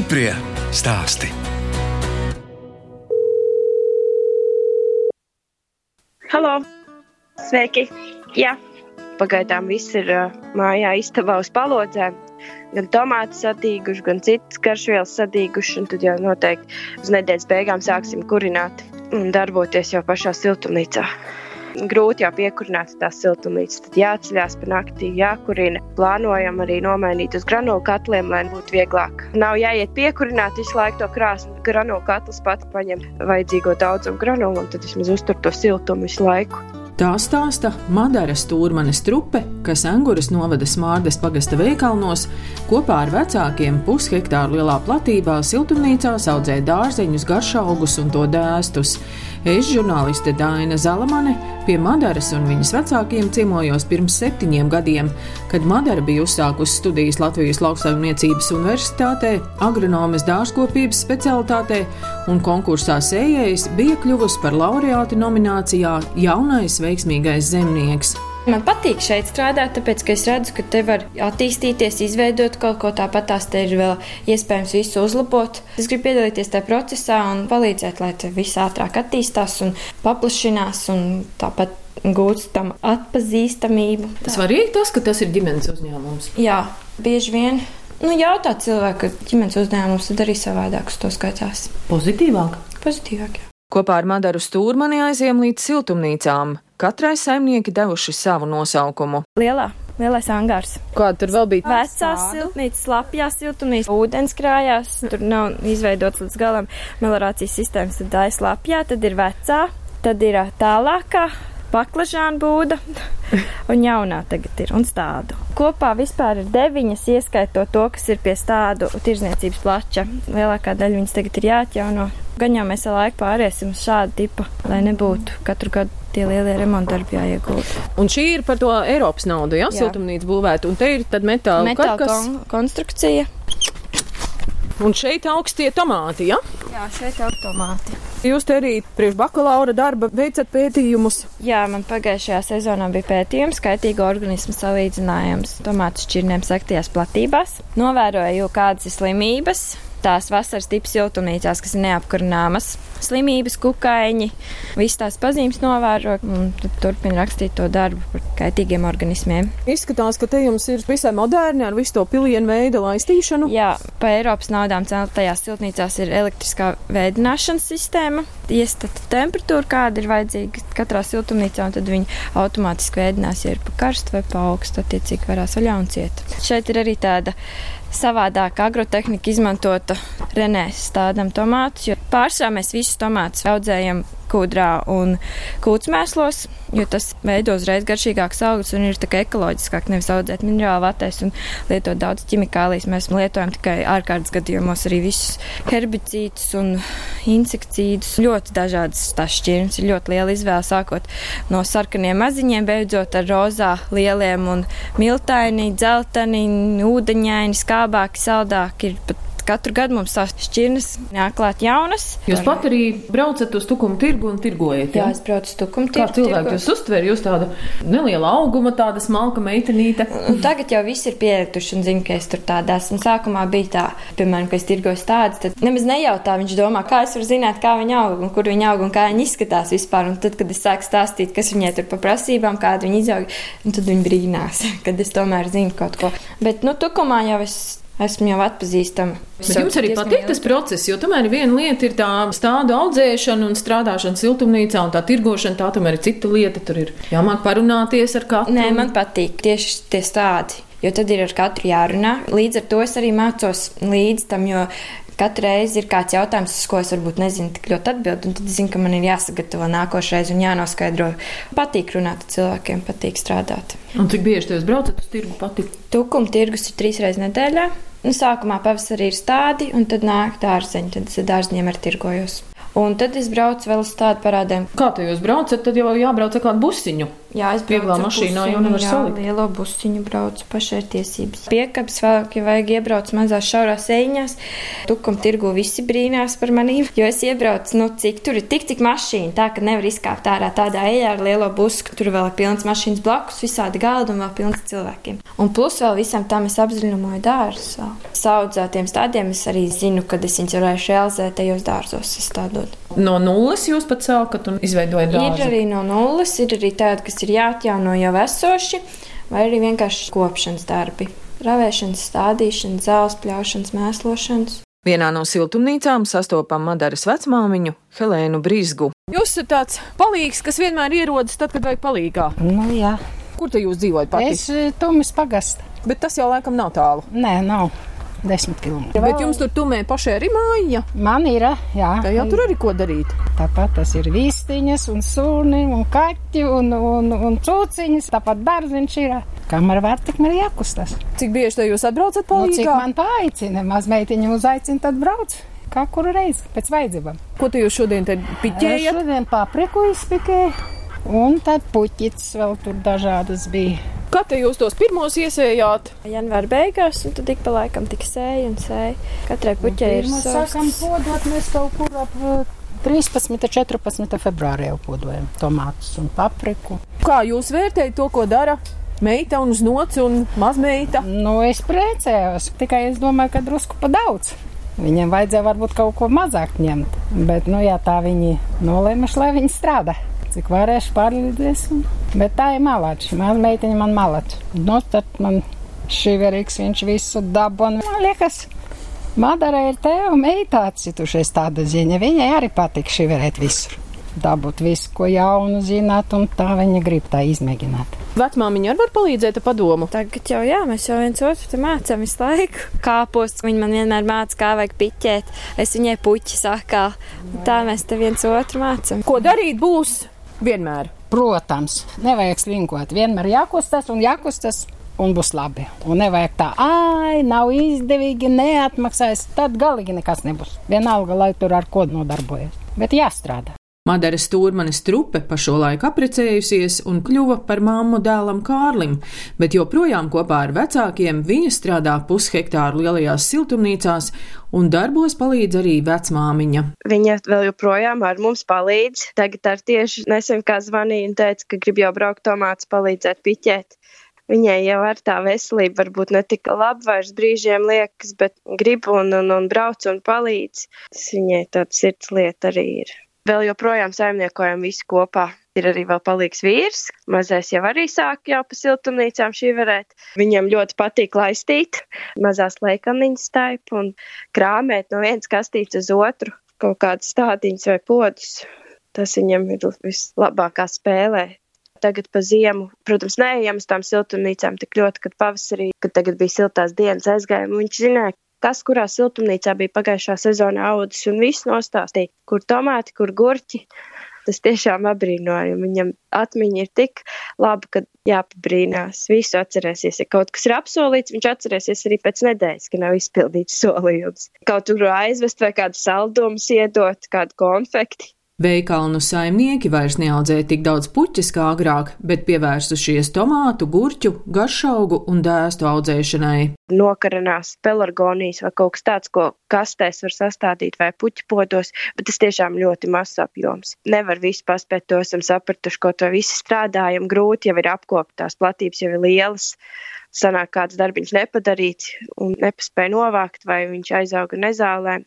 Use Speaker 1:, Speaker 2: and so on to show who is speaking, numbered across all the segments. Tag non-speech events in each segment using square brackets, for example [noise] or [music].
Speaker 1: Stiprie stāsti.
Speaker 2: Halo! Sveiki! Jā, pagaidām viss ir uh, mājā istabā uz palodzēm. Gan tomāti sadīguši, gan citas karšvielas sadīguši. Tad jau noteikti uz nedēļas beigām sāksim kurināt un darboties jau pašā siltumnīcā grūti jau piekurināt tās siltumnīcas. Tad jāceļās pa naktī, jākurina. Plānojam arī nomainīt uz granulu katliem, lai būtu vieglāk. Nav jāiet piekurināt visu laiku to krāsni. Granulu katls pats paņem vajadzīgo daudzumu granulu un tad vismaz uztur to siltumu visu laiku.
Speaker 3: Tā stāsta Madara Stūrmanes trupe, kas Anguras novada Smārdes pagasta veikalnos, kopā ar vecākiem pushektāru lielā platībā siltumnīcās audzē dārzeņus, garšaugus un to dēstus. Es, žurnāliste Daina Zalamane, pie Madaras un viņas vecākiem ciemojos pirms septiņiem gadiem, kad Madara bija uzsākusi studijas Latvijas lauksaimniecības universitātē, agronomes dārzkopības specialitātē un konkursā sējējs bija kļuvusi par laureāti nominācijā Jaunais veiksmīgais zemnieks.
Speaker 4: Man patīk šeit strādāt, tāpēc, ka es redzu, ka te var attīstīties, izveidot kaut ko tāpat. Tās te ir vēl iespējams visu uzlabot. Es gribu piedalīties tajā procesā un palīdzēt, lai tas viss ātrāk attīstās un paplašinās un tāpat gūst tam atpazīstamību.
Speaker 3: Tas svarīgi tas, ka tas ir ģimenes uzņēmums.
Speaker 4: Jā, bieži vien. Nu, jautā cilvēku, ka ģimenes uzņēmums tad arī savādāk uz to skatās.
Speaker 3: Pozitīvāk?
Speaker 4: Pozitīvāk, jā.
Speaker 3: Kopā ar Madaru Stūrmani aizjām līdz siltumnīcām. Katrai saimnieki devuši savu nosaukumu.
Speaker 4: Lielā lielais angārs.
Speaker 3: Kāda tur vēl bija?
Speaker 4: Vecās siltumnīcas, slapjās siltumnīcas, ūdens krājās. Tur nav izveidots līdz galam melorācijas sistēmas. Tad tā ir slapjā, tad ir vecā, tad ir tālākā. Baklažāna būda [laughs] un jaunā tagad ir un stādu. Kopā vispār ir deviņas, ieskaitot to, kas ir pie stādu tirzniecības plača. Lielākā daļa viņas tagad ir jāatjauno. Gan jau mēs ar laiku pāriesim uz šādu tipu, lai nebūtu katru gadu tie lielie remonta darbi jāiegūst.
Speaker 3: Un šī ir par to Eiropas naudu, ja? jā, siltumnīca būvēta. Un te ir tad metāla,
Speaker 4: metāla
Speaker 3: karkas.
Speaker 4: kon konstrukcija.
Speaker 3: Un šeit augstie tomāti, ja?
Speaker 4: Jā, šeit ir tomāti.
Speaker 3: Jūs te arī priekš bakalaura darba veicat pētījumus?
Speaker 4: Jā, man pagājušajā sezonā bija pētījums, skaitīgo organismu salīdzinājums tomātu šķirnēm sektajās platībās. Novēroju, kādas ir slimības, tās vasaras tipas siltumnīcās, kas ir neapkurināmas. Slimības, kukaiņi, visas tās pazīmes novēro un turpina rakstīt to darbu par kaitīgiem organismiem.
Speaker 3: Izskatās, ka te jums ir visai moderni ar visu to pilienu veidu laistīšanu.
Speaker 4: Jā, pa Eiropas naudām celtajās siltumnīcās ir elektriskā veidināšanas sistēma. Iestata temperatūra, kāda ir vajadzīga katrā siltumnīcā, un tad viņi automātiski veidinās, ja ir pa karstu vai pa augstu, attiecīgi varās vaļā un ciet. Šeit ir arī tāda savādāka agrotehnika izmantota Renēs stādam tomātus, jo pārsvarā mēs visus tomātus audzējam kūdrā un kūtsmēslos, jo tas veido uzreiz garšīgāks augsts un ir tā kā ekoloģiskāk, nevis audzēt minerālu vatēs un lietot daudz ķimikālijas. Mēs lietojam tikai ārkārtas gadījumos arī visus herbicīdus un insektīdus. Ļoti dažādas tās šķirnes, ir ļoti liela izvēle, sākot no sarkaniem maziņiem, beidzot ar rozā lieliem un miltaini, dzelteni, ūdeņaini, skābāki, saldāki. Ir pat katru gadu mums tās šķirnes nāk klāt jaunas.
Speaker 3: Jūs pat arī braucat uz tukumu tirgu un tirgojat?
Speaker 4: Jā, ja? es braucu uz tukumu tirgu.
Speaker 3: Kā cilvēki jūs uztver, jūs tāda neliela auguma, tāda smalka meitenīte?
Speaker 4: Un tagad jau viss ir pieraduši un zina, ka es tur tāda esmu. Sākumā bija tā, piemēram, ka es tirgoju tādas, tad nemaz nejautā, viņš domā, kā es varu zināt, kā viņi aug un kur viņi aug un kā viņi izskatās vispār. Un tad, kad es sāku stāstīt, kas viņai tur pa prasībām, kāda viņi izaug, tad viņi brīnās, [laughs] kad es tomēr zinu kaut ko. Bet, nu, tukumā jau es esmu jau atpazīstama.
Speaker 3: Bet jums arī patīk tas process, jo tomēr viena lieta ir tā stādu audzēšana un strādāšana siltumnīcā, un tā tirgošana, tā tomēr ir cita lieta. Tur ir jāmāk parunāties ar katru.
Speaker 4: Nē, man patīk tieši tie stādi. Jo tad ir ar katru jārunā. Līdz ar to es arī mācos līdz tam, jo katru reizi ir kāds jautājums, uz ko es varbūt nezinu tik ļoti atbildēt, un tad es zinu, ka man ir jāsagatavo nākošais un jānoskaidro. Patīk runāt ar cilvēkiem, patīk strādāt.
Speaker 3: Un cik bieži jūs braucat uz tirgu pati?
Speaker 4: Tukuma tirgus ir trīs reizes nedēļā. Nu, sākumā pavasarī ir stádi, un tad nāk dārzeņi, tad es ar dārzņiem arī tirgojos. Un tad es braucu vēl uz tādu parādēm.
Speaker 3: Kā tu jūs braucat, tad jau jābrauc ar kādu busiņu.
Speaker 4: Jā, es
Speaker 3: Vieglā mašīnā jau nevar salikt.
Speaker 4: Lielo busiņu braucu pašai tiesības. Piekabs vēl, ja vajag iebraukt mazās šaurās eņās. Tukam tirgu visi brīnās par manīm, jo es iebraucu, nu cik tur ir tik, cik mašīna, tā ka nevar izkāpt ārā tādā ejā ar lielo busu, ka tur vēl ir pilns mašīnas blakus, visādi galdi un vēl pilns cilvēkiem. Un plus vēl visam tam es apziņoju dārzus. Saudzētiem stādiem es arī zinu, kad es viņus varēšu realizēt tajos dārzos.
Speaker 3: No nulles jūs pat sākat un izveidojat
Speaker 4: Ir
Speaker 3: dārzu.
Speaker 4: arī no nulles, ir arī tādi, kas ir jāatjauno jau esoši, vai arī vienkārši kopšanas darbi. Ravēšanas, stādīšanas, zāles pļaušanas, mēslošanas.
Speaker 3: Vienā no siltumnīcām sastopam Madaras vecmāmiņu Helēnu Brīsgu. Jūs esat tāds palīgs, kas vienmēr ierodas tad, kad vajag palīgā.
Speaker 1: Nu, jā,
Speaker 3: Kur te jūs dzīvojat pati?
Speaker 1: es eh, Tumis pagasta.
Speaker 3: Bet tas jau laikam nav tālu.
Speaker 1: Nē, nav. Desmit km.
Speaker 3: Bet jums tur tumē pašai ir māja.
Speaker 1: Man ir, jā.
Speaker 3: Tā jau tur arī ko darīt.
Speaker 1: Tāpat tas ir vistiņas un suni un kaķi un, un, un cūciņas. Tāpat dārziņš ir. Kamēr var, tikmēr jākustas.
Speaker 3: Cik bieži jūs atbraucat
Speaker 1: Nu, cik man paaicina, maz meitiņu uzaicina, tad brauc. Kā kuru reizi pēc vajadzībām.
Speaker 3: Ko te jūs šodien te piķējat?
Speaker 1: Šodien papriku izpikēju. Un tad puķis vēl tur dažādas bija.
Speaker 3: Kā te jūs tos pirmos iesējāt?
Speaker 4: Janvāra beigās, un tad ik pa laikam tik sēja un sēja. Katrai puķei ir
Speaker 1: Pirmos
Speaker 4: savs.
Speaker 1: sākam podot, mēs kaut kur ap eh, 13. 14. februārī jau podojam tomātus un papriku.
Speaker 3: Kā jūs vērtējat to, ko dara meita un znots un mazmeita?
Speaker 1: Nu, es priecājos, tikai es domāju, ka drusku pa daudz. Viņiem vajadzēja varbūt kaut ko mazāk ņemt, bet, nu, jā, tā viņi nolēmuši, lai viņi strādā. Cik varēšu pārlīdzēsim. Bet tā ir malači. Man meitiņa man malači. Nu, tad man šī verīgs viņš visu dabu. Un man liekas, Madara ir te un meitā citušies tāda ziņa. Viņai arī patīk šī verēt visur. Dabūt visu, ko jaunu zināt, un tā viņa grib tā izmēģināt.
Speaker 3: Vecmāmiņa arī var palīdzēt ar padomu.
Speaker 4: Tagad jau jā, mēs jau viens otru te mācām visu laiku. Kāpos, viņa man vienmēr māca, kā vajag piķēt. Es viņai puķi sakā. Tā mēs te viens otru mācām.
Speaker 3: Ko darīt būs vienmēr?
Speaker 1: Protams, nevajag slinkot. Vienmēr jākustas un jākustas. Un būs labi. Un nevajag tā, ah, nav izdevīgi, neatmaksājas. Tad galīgi nekas nebūs. Vienalga, lai tur ar ko nodarbojas. Bet jāstrādā.
Speaker 3: Madara Stūrmanis trupe pa šo laiku apprecējusies un kļuva par māmu dēlam Kārlim, bet joprojām kopā ar vecākiem viņa strādā pushektāru lielajās siltumnīcās un darbos palīdz arī vecmāmiņa.
Speaker 2: Viņa vēl joprojām ar mums palīdz. Tagad ar tieši nesen kā zvanīja un teica, ka grib jau braukt tomātus palīdzēt piķēt. Viņai jau ar tā veselība varbūt ne tik labi vairs brīžiem liekas, bet grib un, un, un brauc un palīdz. Tas viņai tāds sirds lieta arī ir. Vēl joprojām saimniekojam visi kopā. Ir arī vēl palīgs vīrs. Mazais jau arī sāk jau pa siltumnīcām šī varēt. Viņam ļoti patīk laistīt, mazās leikaniņas staipu un krāmēt no vienas kastītes uz otru kaut kādas stādiņas vai podus. Tas viņam ir vislabākā spēlē. Tagad pa ziemu, protams, neejam uz tām siltumnīcām tik ļoti, kad pavasarī, kad tagad bija siltās dienas aizgājumi. Viņš zināja, kas kurā siltumnīcā bija pagājušā sezonā audzis un viss nostāstīja, kur tomāti, kur gurķi. Tas tiešām apbrīnoja. Viņam atmiņa ir tik laba, ka jāpabrīnās. Visu atcerēsies. Ja kaut kas ir apsolīts, viņš atcerēsies arī pēc nedēļas, ka nav izpildīts [laughs] solījums. Kaut kur aizvest vai kādu saldumus iedot, kādu konfekti.
Speaker 3: Veikalnu saimnieki vairs neaudzē tik daudz puķis kā agrāk, bet pievērsušies tomātu, gurķu, garšaugu un dēstu audzēšanai.
Speaker 2: Nokarinās pelargonijas vai kaut kas tāds, ko kastēs var sastādīt vai puķu podos, bet tas tiešām ļoti mazs apjoms. Nevar visu paspēt, to esam sapratuši, kaut vai visi strādājam grūti, jau ir apkoptās platības, jau ir lielas. Sanāk kāds darbiņš nepadarīts un nepaspēja novākt, vai viņš aizauga nezālē.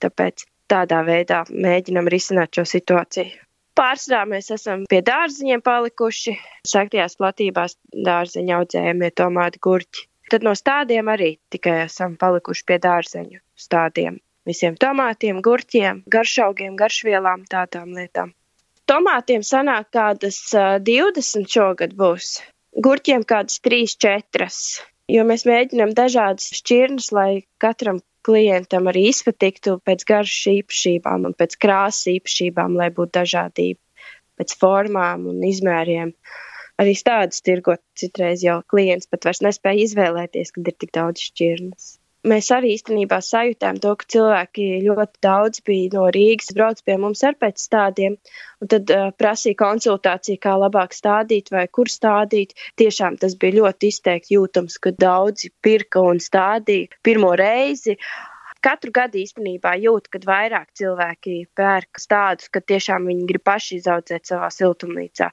Speaker 2: Tāpēc tādā veidā mēģinam risināt šo situāciju. Pārsvarā mēs esam pie dārziņiem palikuši. Saktajās platībās dārziņa audzējamie tomāti gurķi. Tad no stādiem arī tikai esam palikuši pie dārzeņu stādiem. Visiem tomātiem, gurķiem, garšaugiem, garšvielām, tādām lietām. Tomātiem sanāk kādas uh, 20 šogad būs. Gurķiem kādas 3, 4. Jo mēs mēģinām dažādas šķirnes, lai katram klientam arī izpatiktu pēc garšas īpašībām un pēc krāsas īpašībām, lai būtu dažādība, pēc formām un izmēriem. Arī tādas tirgot citreiz jau klients pat vairs nespēja izvēlēties, kad ir tik daudz šķirnes. Mēs arī īstenībā sajūtām to, ka cilvēki ļoti daudz bija no Rīgas, brauc pie mums ar pēc stādiem, un tad uh, prasīja konsultāciju, kā labāk stādīt vai kur stādīt. Tiešām tas bija ļoti izteikti jūtams, ka daudzi pirka un stādīja pirmo reizi. Katru gadu īstenībā jūt, kad vairāk cilvēki pērk tādus, ka tiešām viņi grib paši izaudzēt savā siltumnīcā.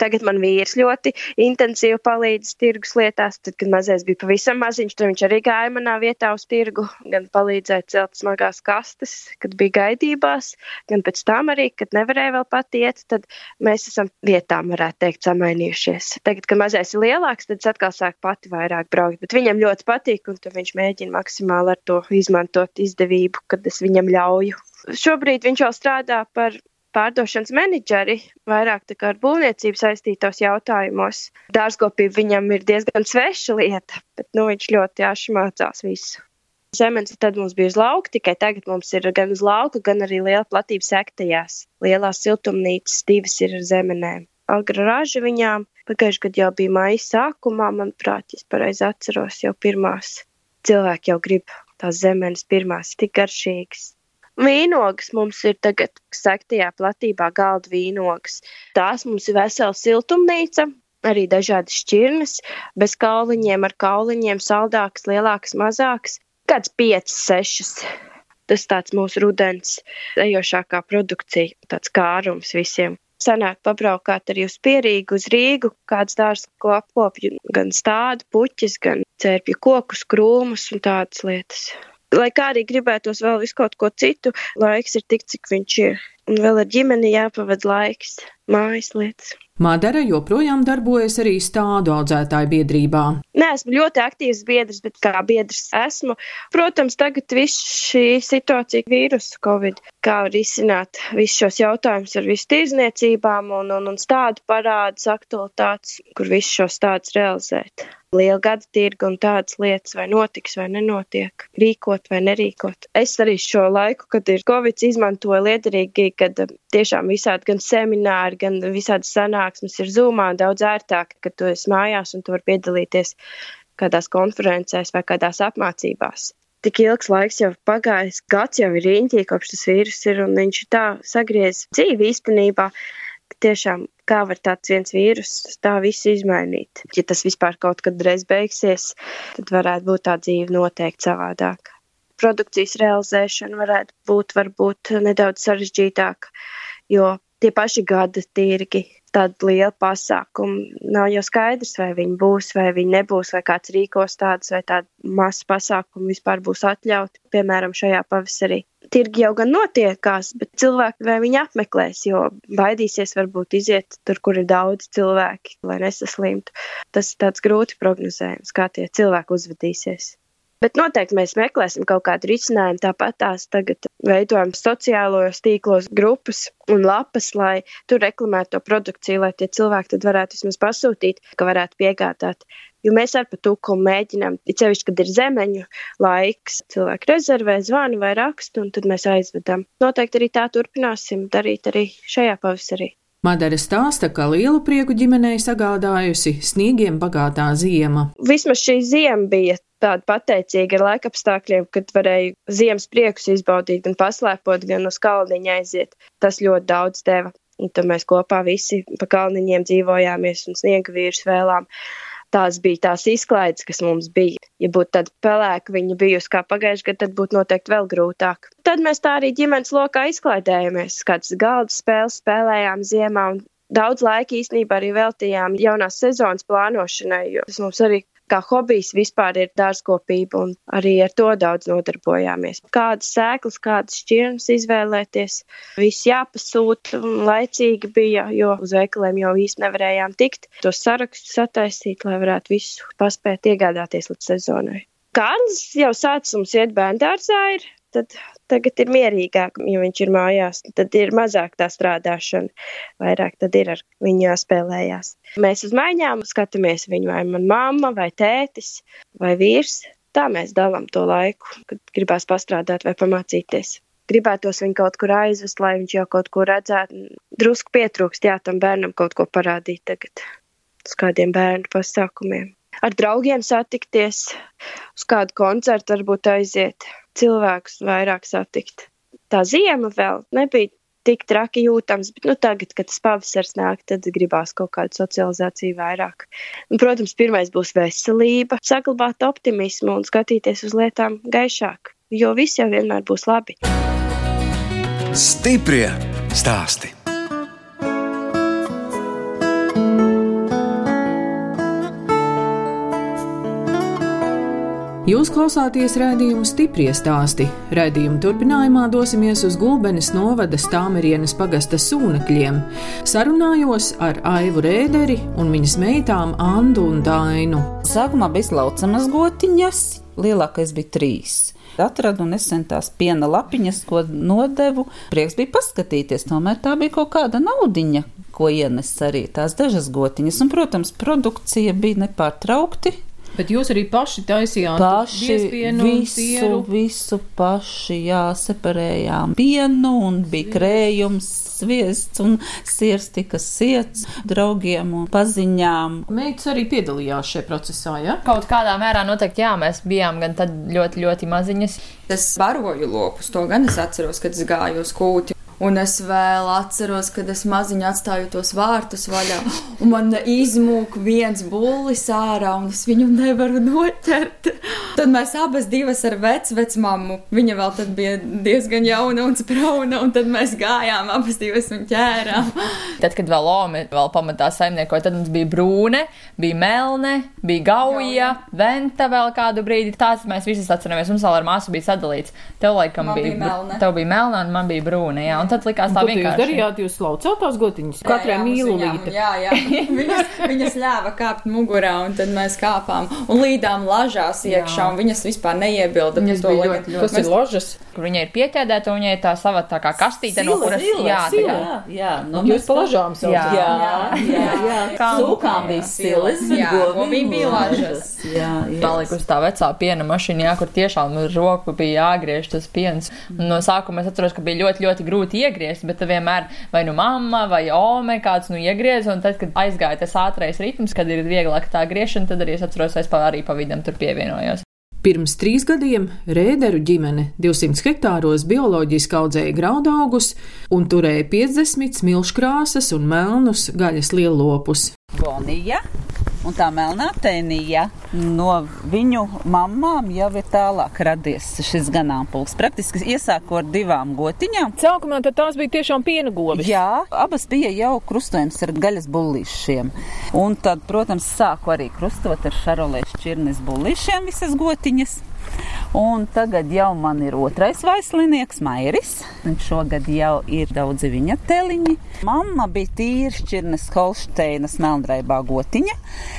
Speaker 2: Tagad man vīrs ļoti intensīvi palīdz tirgus lietās. Tad, kad mazais bija pavisam maziņš, tad viņš arī gāja manā vietā uz tirgu, gan palīdzēja celt smagās kastes, kad bija gaidībās, gan pēc tam arī, kad nevarēja vēl patiet, tad mēs esam vietām, varētu teikt, samainījušies. Tagad, kad mazais ir lielāks, tad atkal sāk pati vairāk braukt, bet viņam ļoti patīk, un viņš mēģina maksimāli ar to izmantot izdevību, kad es viņam ļauju. Šobrīd viņš jau strādā par pārdošanas menedžeri vairāk ar būvniecību saistītos jautājumos. Dārzkopība viņam ir diezgan sveša lieta, bet nu, viņš ļoti jāši mācās visu. Zemes tad mums bija uz lauka, tikai tagad mums ir gan uz lauka, gan arī liela platība sektajās. Lielās siltumnīcas divas ir ar zemenēm. Agra raža viņām pagājušajā gadā jau bija maija sākumā, manuprāt, ja pareizi atceros, jau pirmās. Cilvēki jau grib tās zemes pirmās, tik garšīgas. Vīnogas mums ir tagad sektajā platībā galda vīnogas. Tās mums ir vesela siltumnīca, arī dažādas šķirnes, bez kauliņiem, ar kauliņiem, saldākas, lielākas, mazākas. Kāds 5, 6. Tas tāds mūsu rudens ejošākā produkcija, tāds kārums visiem. Sanāk pabraukāt arī uz Pierīgu, uz Rīgu, kāds dārs, ko apkopju, gan stādu, puķis, gan cērpju kokus, krūmus un tādas lietas. Lai kā arī gribētos vēl visu kaut ko citu, laiks ir tik, cik viņš ir. Un vēl ar ģimeni jāpavada laiks, mājas lietas.
Speaker 3: Madara joprojām darbojas arī stādu audzētāju biedrībā.
Speaker 2: Nē, esmu ļoti aktīvs biedrs, bet kā biedrs esmu. Protams, tagad viss šī situācija, vīrusu, covid, kā risināt visus šos jautājumus ar visu tirzniecībām un, un, un stādu parādus, aktualitātes, kur visus šos stādus realizēt liela gada tirga un tādas lietas, vai notiks vai nenotiek, rīkot vai nerīkot. Es arī šo laiku, kad ir Covid, izmantoju liederīgi, kad tiešām visādi gan semināri, gan visādi sanāksmes ir zūmā daudz ērtāk, kad tu esi mājās un tu vari piedalīties kādās konferencēs vai kādās apmācībās. Tik ilgs laiks jau pagājis, gads jau ir riņķī, kopš tas vīrus ir, un viņš tā sagriez dzīvi īstenībā tiešām kā var tāds viens vīrus tā visu izmainīt. Ja tas vispār kaut kad reiz beigsies, tad varētu būt tā dzīve noteikti savādāka. Produkcijas realizēšana varētu būt varbūt nedaudz sarežģītāka, jo tie paši gada tirgi, tāda liela pasākuma. Nav jau skaidrs, vai viņi būs, vai viņi nebūs, vai kāds rīkos tādus, vai tādu masu pasākumu vispār būs atļauti, piemēram, šajā pavasarī tirgi jau gan notiekās, bet cilvēki vai viņi apmeklēs, jo baidīsies varbūt iziet tur, kur ir daudz cilvēki, lai nesaslimtu. Tas ir tāds grūti prognozējums, kā tie cilvēki uzvedīsies. Bet noteikti mēs meklēsim kaut kādu risinājumu. Tāpat tās tagad veidojam sociālajos tīklos grupas un lapas, lai tur reklamētu to produkciju, lai tie cilvēki tad varētu vismaz pasūtīt, ka varētu piegādāt. Jo mēs ar patukumu mēģinām, it sevišķi, kad ir zemeņu laiks, cilvēki rezervē, zvana vai raksta, un tad mēs aizvedam. Noteikti arī tā turpināsim darīt arī šajā pavasarī.
Speaker 3: Madara stāsta, ka lielu prieku ģimenei sagādājusi sniegiem bagātā ziema.
Speaker 2: Vismaz šī ziema bija tāda pateicīga ar laikapstākļiem, kad varēja ziemas priekus izbaudīt, gan paslēpot, gan uz kalniņa aiziet. Tas ļoti daudz deva. Un tad mēs kopā visi pa kalniņiem dzīvojāmies un sniega vīrus vēlām tās bija tās izklaides, kas mums bija. Ja būtu tāda pelēka viņa bijusi kā pagājušajā gadā, tad būtu noteikti vēl grūtāk. Tad mēs tā arī ģimenes lokā izklaidējamies, kādas galda spēles spēlējām ziemā. Daudz laika īstenībā arī veltījām jaunās sezonas plānošanai, jo tas mums arī kā hobijs vispār ir dārzkopība, un arī ar to daudz nodarbojāmies. Kādas sēklas, kādas šķirnes izvēlēties, viss jāpasūta, laicīgi bija, jo uz veikaliem jau īsti nevarējām tikt. Tos sarakstus sataisīt, lai varētu visu paspēt iegādāties līdz sezonai. Kārlis jau sācis mums iet bērndārzā, ir tad tagad ir mierīgāk, ja viņš ir mājās. Tad ir mazāk tā strādāšana, vairāk tad ir ar viņu jāspēlējās. Mēs uz maiņām skatāmies viņu vai man mamma, vai tētis, vai vīrs. Tā mēs dalām to laiku, kad gribās pastrādāt vai pamācīties. Gribētos viņu kaut kur aizvest, lai viņš jau kaut ko redzētu. Drusku pietrūkst, jā, tam bērnam kaut ko parādīt tagad uz kādiem bērnu pasākumiem. Ar draugiem satikties, uz kādu koncertu varbūt aiziet, cilvēkus vairāk satikt. Tā ziema vēl nebija tik traki jūtams, bet nu, tagad, kad tas pavasars nāk, tad gribās kaut kādu socializāciju vairāk. Un, protams, pirmais būs veselība, saglabāt optimismu un skatīties uz lietām gaišāk, jo viss jau vienmēr būs labi.
Speaker 5: Stiprie stāsti!
Speaker 6: Jūs klausāties redzējumu stipri stāstī. Redzējumu turpinājumā dosimies uz Gulbenes novada Stāmerienes pagasta sūnekļiem. Sarunājos ar Aivu Rēderi un viņas meitām Andu un Dainu.
Speaker 7: Sākumā bija laucamas gotiņas, lielākais bija trīs. Atradu nesen tās piena lapiņas, ko nodevu. Prieks bija paskatīties, tomēr tā bija kaut kāda naudiņa, ko ienes arī tās dažas gotiņas. Un, protams, produkcija bija nepārtraukti
Speaker 6: Bet jūs arī paši taisījāt
Speaker 7: paši visu, visu paši, jā, separējām pienu un bija krējums, sviests un sirs tika siets draugiem un paziņām.
Speaker 6: Meitas arī piedalījās šajā procesā, jā? Ja?
Speaker 8: Kaut kādā mērā noteikti, jā, mēs bijām gan tad ļoti, ļoti maziņas. Es baroju lopus, to gan es atceros, kad es gāju uz kūti. Un es vēl atceros, kad es maziņu atstāju tos vārtus vaļā, un man izmūk viens bullis ārā, un es viņu nevaru noķert. Tad mēs abas divas ar vecmāmu, viņa vēl tad bija diezgan jauna un sprauna, un tad mēs gājām abas divas un ķērām. Tad, kad vēl Lome vēl pamatā saimniekoja, tad mums bija brūne, bija melne, bija gauja, venta vēl kādu brīdi. Tās mēs visas atceramies, mums vēl ar māsu bija sadalīts. Tev laikam man bija, bija melne. Tev bija melna un man bija brūne, jā. Un tad likās tā vienkārši.
Speaker 6: Jūs darījāt, jūs laucāt tās gotiņas, katrai mīlulīte.
Speaker 8: Jā, jā, [laughs] viņas, viņas ļāva kāpt mugurā, un tad mēs kāpām un līdām lažās iekšā, un viņas vispār neiebilda.
Speaker 6: Viņas bija ļoti, ļoti. Kas ir lažas?
Speaker 8: Kur viņa ir pieķēdēta, un viņai ir tā sava tā kā kastīte, no kuras,
Speaker 7: jā, jā, jā,
Speaker 6: nu, jūs pa lažām saucat.
Speaker 7: Jā, jā, jā, jā. Sūkām bija silas,
Speaker 8: jā, govīm bija lažas. Jā, jā. Palika uz tā vecā piena mašīna, jā, kur tiešām ar roku bija jāgriež tas piens. No sākuma es atceros, ka bija ļoti, ļoti grūti iegriezt, bet vienmēr vai nu mamma vai ome kāds nu iegriez, un tad, kad aizgāja tas ātrais ritms, kad ir vieglāk tā griešana, tad arī es atceros, es arī pa vidam tur pievienojos.
Speaker 6: Pirms trīs gadiem Rēderu ģimene 200 hektāros bioloģiski audzēja graudaugus un turēja 50 smilškrāsas un melnus gaļas lielopus.
Speaker 7: Bonija un tā melnā tēnija no viņu mamām jau ir tālāk radies šis ganāmpulks. Praktiski iesāku ar divām gotiņām.
Speaker 6: Sākumā tās bija tiešām piena govis.
Speaker 7: Jā, abas bija jau krustojums ar gaļas bullīšiem. Un tad, protams, sāku arī krustot ar šarolēs čirnes bullīšiem visas gotiņas. Un tagad jau man ir otrais vaislinieks, Mairis. Šogad jau ir daudzi viņa teliņi. Mamma bija tīra šķirnes Holšteinas melnraibā gotiņa,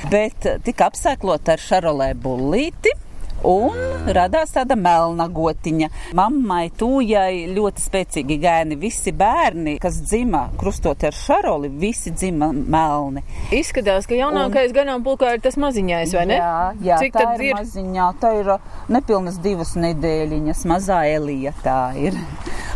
Speaker 7: bet tika apsēklota ar šarolē bullīti un radās tāda melna gotiņa. Mammai tūjai ļoti spēcīgi gēni. Visi bērni, kas dzima krustot ar šaroli, visi dzima melni.
Speaker 6: Izskatās, ka jaunākais un... ganāmpulkā ir tas maziņais, vai ne?
Speaker 7: Jā, jā Cik tā ir, ir maziņā. Tā ir uh, nepilnas divas nedēļiņas, mazā elija tā ir.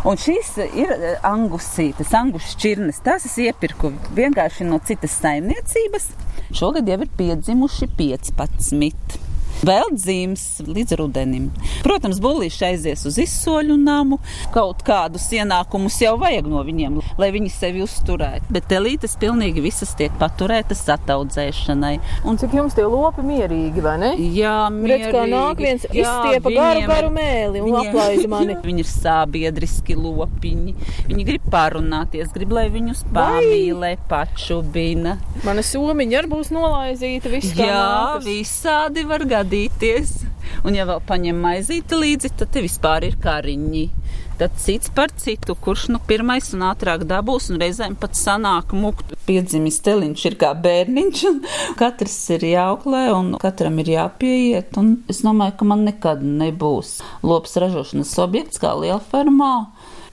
Speaker 7: Un šīs ir uh, angusītes, angus šķirnes. Tās es iepirku vienkārši no citas saimniecības. Šogad jau ir piedzimuši 15 vēl dzīves līdz rudenim. Protams, bullīši aizies uz izsoļu namu, kaut kādus ienākumus jau vajag no viņiem, lai viņi sevi uzturētu. Bet telītes pilnīgi visas tiek paturētas ataudzēšanai.
Speaker 6: Un cik jums tie lopi mierīgi, vai ne?
Speaker 7: Jā, mierīgi.
Speaker 6: Redz, kā nāk viens izstiepa garu, garu mēli un viņi, aplaiž mani. [laughs]
Speaker 7: viņi ir sābiedriski lopiņi. Viņi grib pārunāties, grib, lai viņus pamīlē, pačubina.
Speaker 6: Mana somiņa arī būs nolaizīta, viss
Speaker 7: Jā,
Speaker 6: nākas.
Speaker 7: visādi var gadīt gadīties. Un, ja vēl paņem maizīti līdzi, tad te vispār ir kariņi. Tad cits par citu, kurš nu pirmais un ātrāk dabūs, un reizēm pat sanāk mukt. Piedzimis teliņš ir kā bērniņš, un katrs ir jāauklē, un katram ir jāpieiet. Un es domāju, ka man nekad nebūs lopas ražošanas objekts kā liela fermā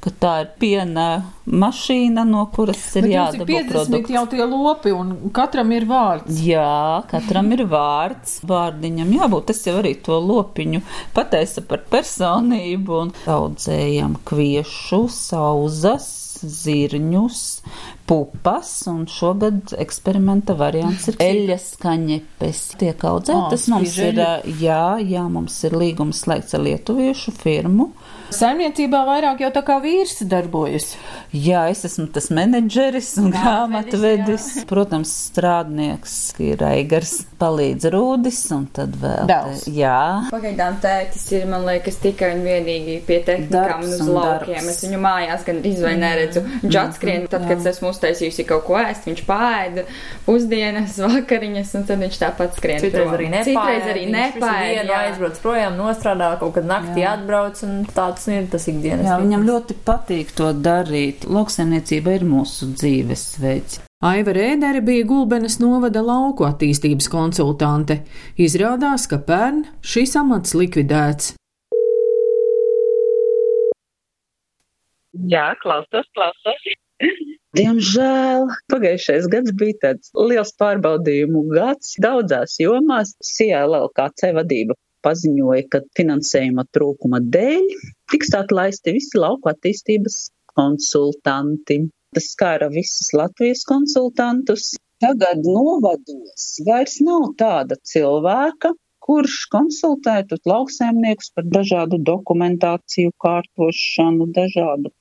Speaker 7: ka tā ir piena mašīna, no kuras ir jādabū
Speaker 6: produkts. 50 jau tie lopi, un katram ir vārds.
Speaker 7: Jā, katram ir vārds. Vārdiņam jābūt, tas jau arī to lopiņu pateisa par personību, un audzējam kviešu, sauzas, zirņus,
Speaker 6: pupas, un šogad eksperimenta variants ir eļas kaņepes. Tiek audzētas
Speaker 3: Ā,
Speaker 6: mums ir, jā, jā, mums ir līgums slēgts ar lietuviešu firmu.
Speaker 3: Saimniecībā vairāk jau tā kā vīrs darbojas.
Speaker 6: Jā, es esmu tas menedžeris un grāmatvedis. Protams, strādnieks ir Eigars, palīdz Rūdis un tad vēl.
Speaker 3: Dēls.
Speaker 6: Jā.
Speaker 9: Pagaidām tētis ir, man liekas, tikai un vienīgi pie tehnikām un uz laukiem.
Speaker 6: darbs.
Speaker 9: Es viņu mājās gan drīz vai neredzu. Viņš atskrien, tad, kad es esmu uztaisījusi kaut ko ēst, viņš pāēda pusdienas, [laughs] vakariņas, un tad viņš tāpat skrien.
Speaker 8: Citreiz
Speaker 9: prom.
Speaker 8: arī nepāēd.
Speaker 9: Citreiz arī
Speaker 8: Viņš visu
Speaker 9: nepāēd.
Speaker 8: dienu
Speaker 9: jā.
Speaker 8: aizbrauc projām, nostrādā, kaut kad naktī atbrauc, un tāds ir tas ikdienas.
Speaker 6: Jā, viņam ļoti patīk to darīt. Lauksaimniecība ir mūsu dzīvesveids.
Speaker 3: Aiva Rēdere bija Gulbenes novada lauku attīstības konsultante. Izrādās, ka pērn šis amats likvidēts.
Speaker 7: Jā, klausos, klausos. Diemžēl pagājušais gads bija tāds liels pārbaudījumu gads daudzās jomās. CLLKC vadība paziņoja, ka finansējuma trūkuma dēļ tiks atlaisti visi lauku attīstības konsultanti. Tas skāra visus Latvijas konsultantus. Tagad novados vairs nav tāda cilvēka, kurš konsultētu lauksaimniekus par dažādu dokumentāciju kārtošanu, dažādu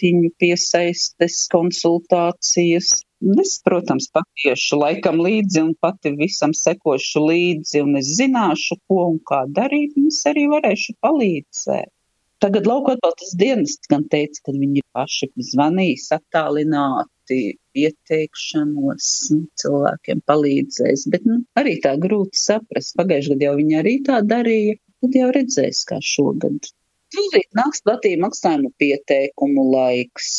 Speaker 7: projektiņu piesaistes konsultācijas. Es, protams, patiešu laikam līdzi un pati visam sekošu līdzi, un es zināšu, ko un kā darīt, un es arī varēšu palīdzēt. Tagad lauka atbalstas dienests gan teica, ka viņi paši zvanīs attālināti, pieteikšanos nu, cilvēkiem palīdzēs, bet nu, arī tā grūti saprast. Pagājušajā gadā jau viņi arī tā darīja, tad jau redzēs, kā šogad. Tūlīt nāks platīja maksājumu pieteikumu laiks.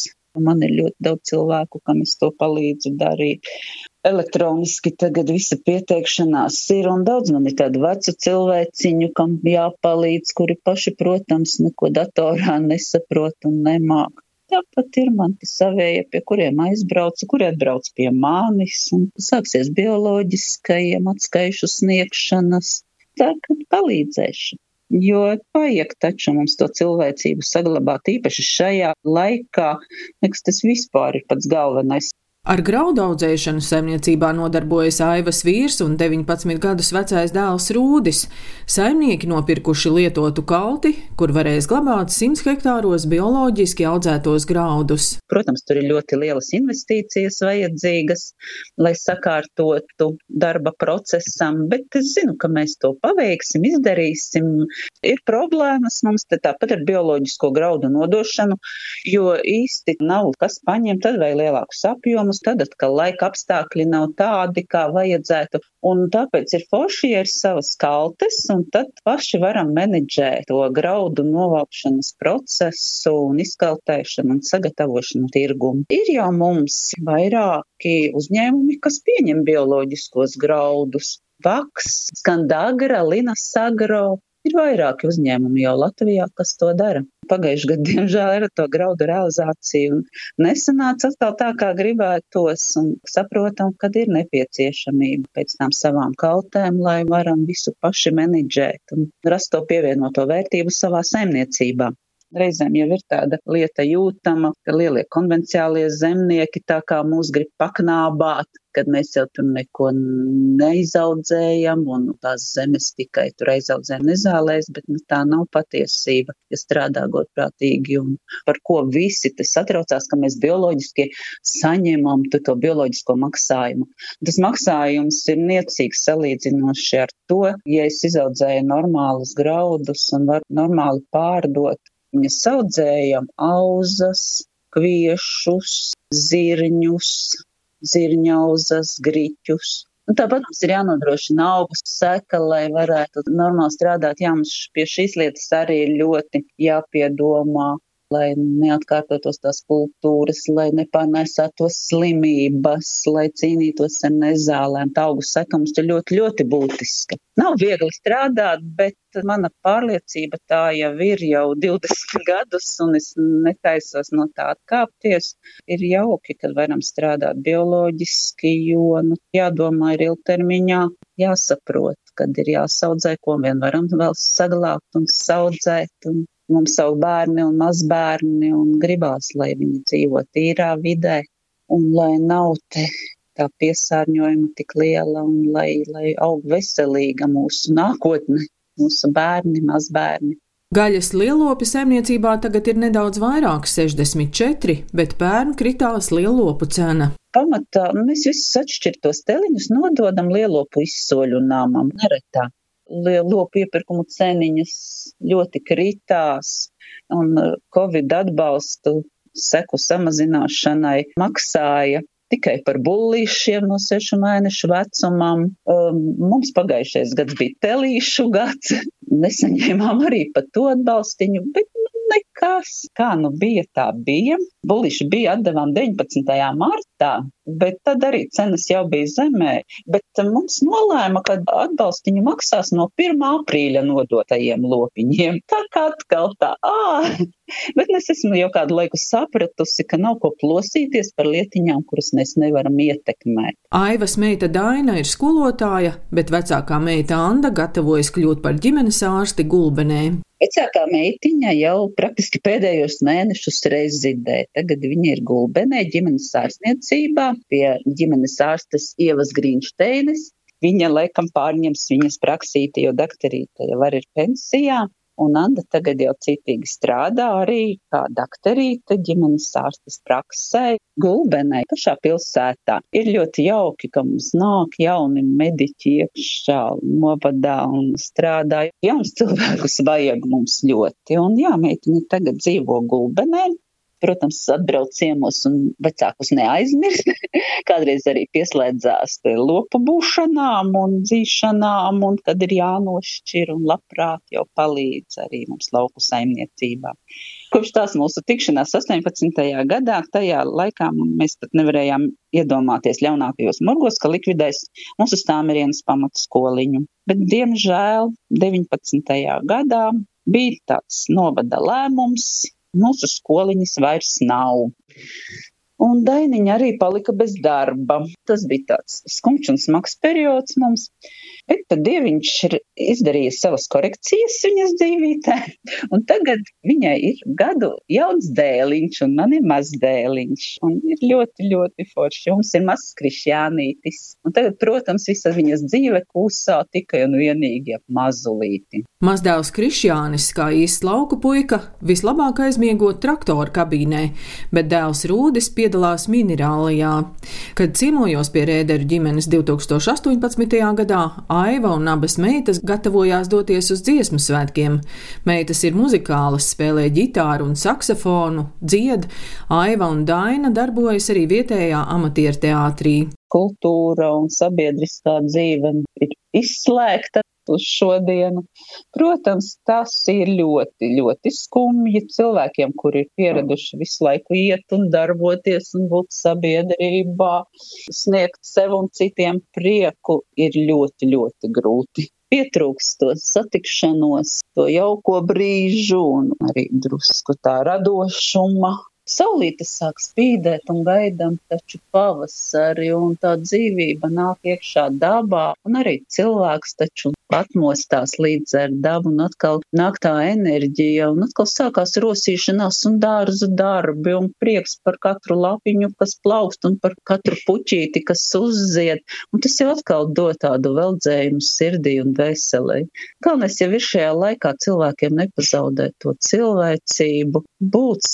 Speaker 7: Man ir ļoti daudz cilvēku, kam es to palīdzu darīt. Elektroniski tagad visa pieteikšanās ir, un daudz man ir tādu vecu cilvēciņu, kam jāpalīdz, kuri paši, protams, neko datorā nesaprot un nemāk. Tāpat ir man tie savējie, pie kuriem aizbraucu, kuri atbrauc pie manis, un sāksies bioloģiskajiem atskaišu sniegšanas. Tā, kad palīdzēšu. Jo vajag taču mums to cilvēcību saglabāt īpaši šajā laikā. Liekas, tas vispār ir pats galvenais.
Speaker 3: Ar graudu audzēšanu saimniecībā nodarbojas Aivas vīrs un 19 gadus vecais dēls Rūdis. Saimnieki nopirkuši lietotu kalti, kur varēs glabāt 100 hektāros bioloģiski audzētos graudus.
Speaker 7: Protams, tur ir ļoti lielas investīcijas vajadzīgas, lai sakārtotu darba procesam, bet es zinu, ka mēs to paveiksim, izdarīsim. Ir problēmas mums tāpat ar bioloģisko graudu nodošanu, jo īsti nav kas paņemt, tad vai lielākus apjomus, tad atkal laika apstākļi nav tādi, kā vajadzētu. Un tāpēc ir forši, ja ir savas kaltes, un tad paši varam menedžēt to graudu novākšanas procesu un izkaltēšanu un sagatavošanu tirgumu. Ir jau mums vairāki uzņēmumi, kas pieņem bioloģiskos graudus. Vaks, Skandagra, Linas Agro, Ir vairāki uzņēmumi jau Latvijā, kas to dara. Pagājušajā gadā, diemžēl, ir to graudu realizācija un nesanāca atkal tā, kā gribētos, saprotam, kad ir nepieciešamība pēc tām savām kaltēm, lai varam visu paši menedžēt un rast to pievienoto vērtību savā saimniecībā. Reizēm jau ir tāda lieta jūtama, ka lielie konvenciālie zemnieki tā kā mūs grib paknābāt, kad mēs jau tur neko neizaudzējam un tās zemes tikai tur aizaudzē nezālēs, bet nu, tā nav patiesība, ja strādā godprātīgi un par ko visi te satraucās, ka mēs bioloģiski saņemam to bioloģisko maksājumu. Tas maksājums ir niecīgs salīdzinoši ar to, ja es izaudzēju normālus graudus un varu normāli pārdot. Viņas audzējam auzas, kviešus, zirņus, zirņauzas, griķus. Un tāpat mums ir jānodrošina augus seka, lai varētu normāli strādāt. Jā, mums pie šīs lietas arī ir ļoti jāpiedomā, lai neatkārtotos tās kultūras, lai nepārnēsātos slimības, lai cīnītos ar nezālēm. Tā augu seka mums ir ļoti, ļoti būtiska. Nav viegli strādāt, bet mana pārliecība tā jau ir jau [laughs] 20 gadus, un es netaisos no tā atkāpties. Ir jauki, kad varam strādāt bioloģiski, jo nu, jādomā ir ilgtermiņā, jāsaprot, kad ir jāsaudzē, ko vien varam vēl saglabāt un saudzēt. Un mums savu bērni un mazbērni, un gribās, lai viņi dzīvo tīrā vidē un lai nav te tā piesārņojuma tik liela un lai, lai aug veselīga mūsu nākotne, mūsu bērni, mazbērni.
Speaker 3: Gaļas lielopi saimniecībā tagad ir nedaudz vairāk, 64, bet pērn kritās lielopu cena.
Speaker 7: Pamatā mēs visus atšķirtos teliņus nododam lielopu izsoļu nāmam neretā. Lielopu iepirkumu ceniņas ļoti kritās un Covid atbalstu seku samazināšanai maksāja tikai par bullīšiem no sešu mēnešu vecumam. Um, mums pagājušais gads bija telīšu gads, [laughs] nesaņēmām arī par to atbalstiņu, bet nu, nekas, kā nu bija, tā bija. Bullīši bija atdevām 19. martā, bet tad arī cenas jau bija zemē. Bet mums nolēma, ka atbalstiņu maksās no 1. aprīļa nodotajiem lopiņiem. Tā kā atkal tā, ā, [laughs] bet es esmu jau kādu laiku sapratusi, ka nav ko plosīties par lietiņām, kuras mēs nevaram ietekmēt.
Speaker 3: Aivas meita Daina ir skolotāja, bet vecākā meita Anda gatavojas kļūt par ģimenes ārsti gulbenē.
Speaker 7: Vecākā meitiņa jau praktiski pēdējos mēnešus rezidē. Tagad viņa ir gulbenē ģimenes ārstniecībā pie ģimenes ārstes Ievas Grīnšteinas. Viņa laikam pārņems viņas praksīti, jo doktorīte jau ir pensijā. Un Anna tagad jau citīgi strādā arī kā dakterīte ģimenes ārstes praksē, Gulbenē, pašā pilsētā. Ir ļoti jauki, ka mums nāk jauni mediķi iekšā novadā un strādā. Jauns cilvēkus vajag mums ļoti. Un jā, meitiņa tagad dzīvo Gulbenē, protams, atbrauc ciemos un vecākus neaizmirst. [laughs] Kādreiz arī pieslēdzās lopu būšanām un dzīšanām, un tad ir jānošķir un labprāt jau palīdz arī mums lauku saimniecībā. Kopš tās mūsu tikšanās 18. gadā, tajā laikā mēs pat nevarējām iedomāties ļaunākajos morgos, ka likvidēs mūsu stāmerienas pamatskoliņu. Bet, diemžēl, 19. gadā bija tāds novada lēmums Mūsu skoliņas vairs nav. Un Dainiņa arī palika bez darba. Tas bija tāds skumjš un smags periods mums. Bet tad dieviņš ir izdarījis savas korekcijas viņas dzīvītē. [laughs] Un tagad viņai ir gadu jauns dēliņš, un man ir maz dēliņš. Un ir ļoti, ļoti forši. Mums ir mazs krišjānītis. Un tagad, protams, visa viņas dzīve kūsā tikai un vienīgi ap mazulīti.
Speaker 3: Mazdēls Krišjānis, kā īsts lauku puika, vislabāk aizmiegot traktora kabīnē, bet dēls Rūdis piedalās minerālijā. Kad ciemojos pie Rēderu ģimenes 2018. gadā, Aiva un abas meitas gatavojās doties uz dziesmu svētkiem. Meitas ir muzikālas, spēlē ģitāru un saksofonu, dzied, Aiva un Daina darbojas arī vietējā amatieru teātrī.
Speaker 7: Kultūra un sabiedriskā dzīve ir izslēgta uz šodienu. Protams, tas ir ļoti, ļoti skumji cilvēkiem, kuri ir pieraduši visu laiku iet un darboties un būt sabiedrībā, sniegt sev un citiem prieku, ir ļoti, ļoti grūti. Pietrūkst to satikšanos, to jauko brīžu un arī drusku tā radošuma, Saulīte sāk spīdēt un gaidām taču pavasari, un tā dzīvība nāk iekšā dabā, un arī cilvēks taču atmostās līdz ar dabu, un atkal nāk tā enerģija, un atkal sākās rosīšanās un dārzu darbi, un prieks par katru lapiņu, kas plaukst, un par katru puķīti, kas uzzied, un tas jau atkal dod tādu veldzējumu sirdī un veselī. Galvenais jau ir šajā laikā cilvēkiem nepazaudēt to cilvēcību, būt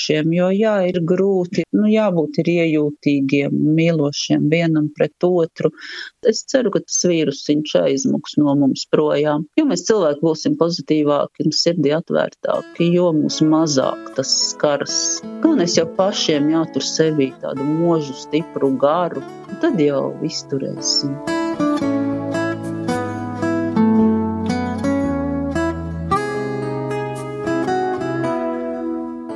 Speaker 7: saprotošiem, jo jā, ir grūti, nu jābūt ir iejūtīgiem, mīlošiem vienam pret otru. Es ceru, ka tas vīrusiņš aizmūs izsmuks no mums projām. Jo mēs cilvēki būsim pozitīvāki un sirdī atvērtāki, jo mūs mazāk tas skars. Galvenais jau pašiem jātur sevī tādu mūžu, stipru garu, tad jau izturēsim.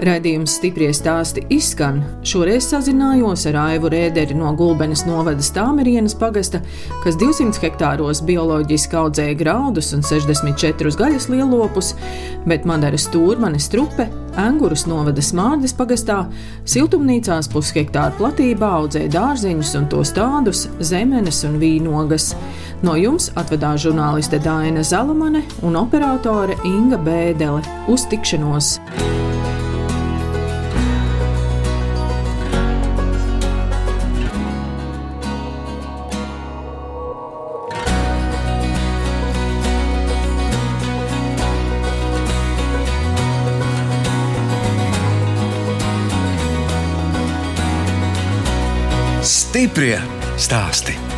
Speaker 3: Raidījums stiprie stāsti izskan. Šoreiz sazinājos ar Aivu Rēderi no Gulbenes novada Stāmerienas pagasta, kas 200 hektāros bioloģiski audzēja graudus un 64 gaļas lielopus, bet Madara Stūrmane Strupe Angurus novada Smārdes pagastā siltumnīcās pushektāra platībā audzēja dārzeņus un tos tādus zemenes un vīnogas. No jums atvedās žurnāliste Dāna Zalamane un operātore Inga Bēdele. Uz tikšanos!
Speaker 5: Stiprie stāsti.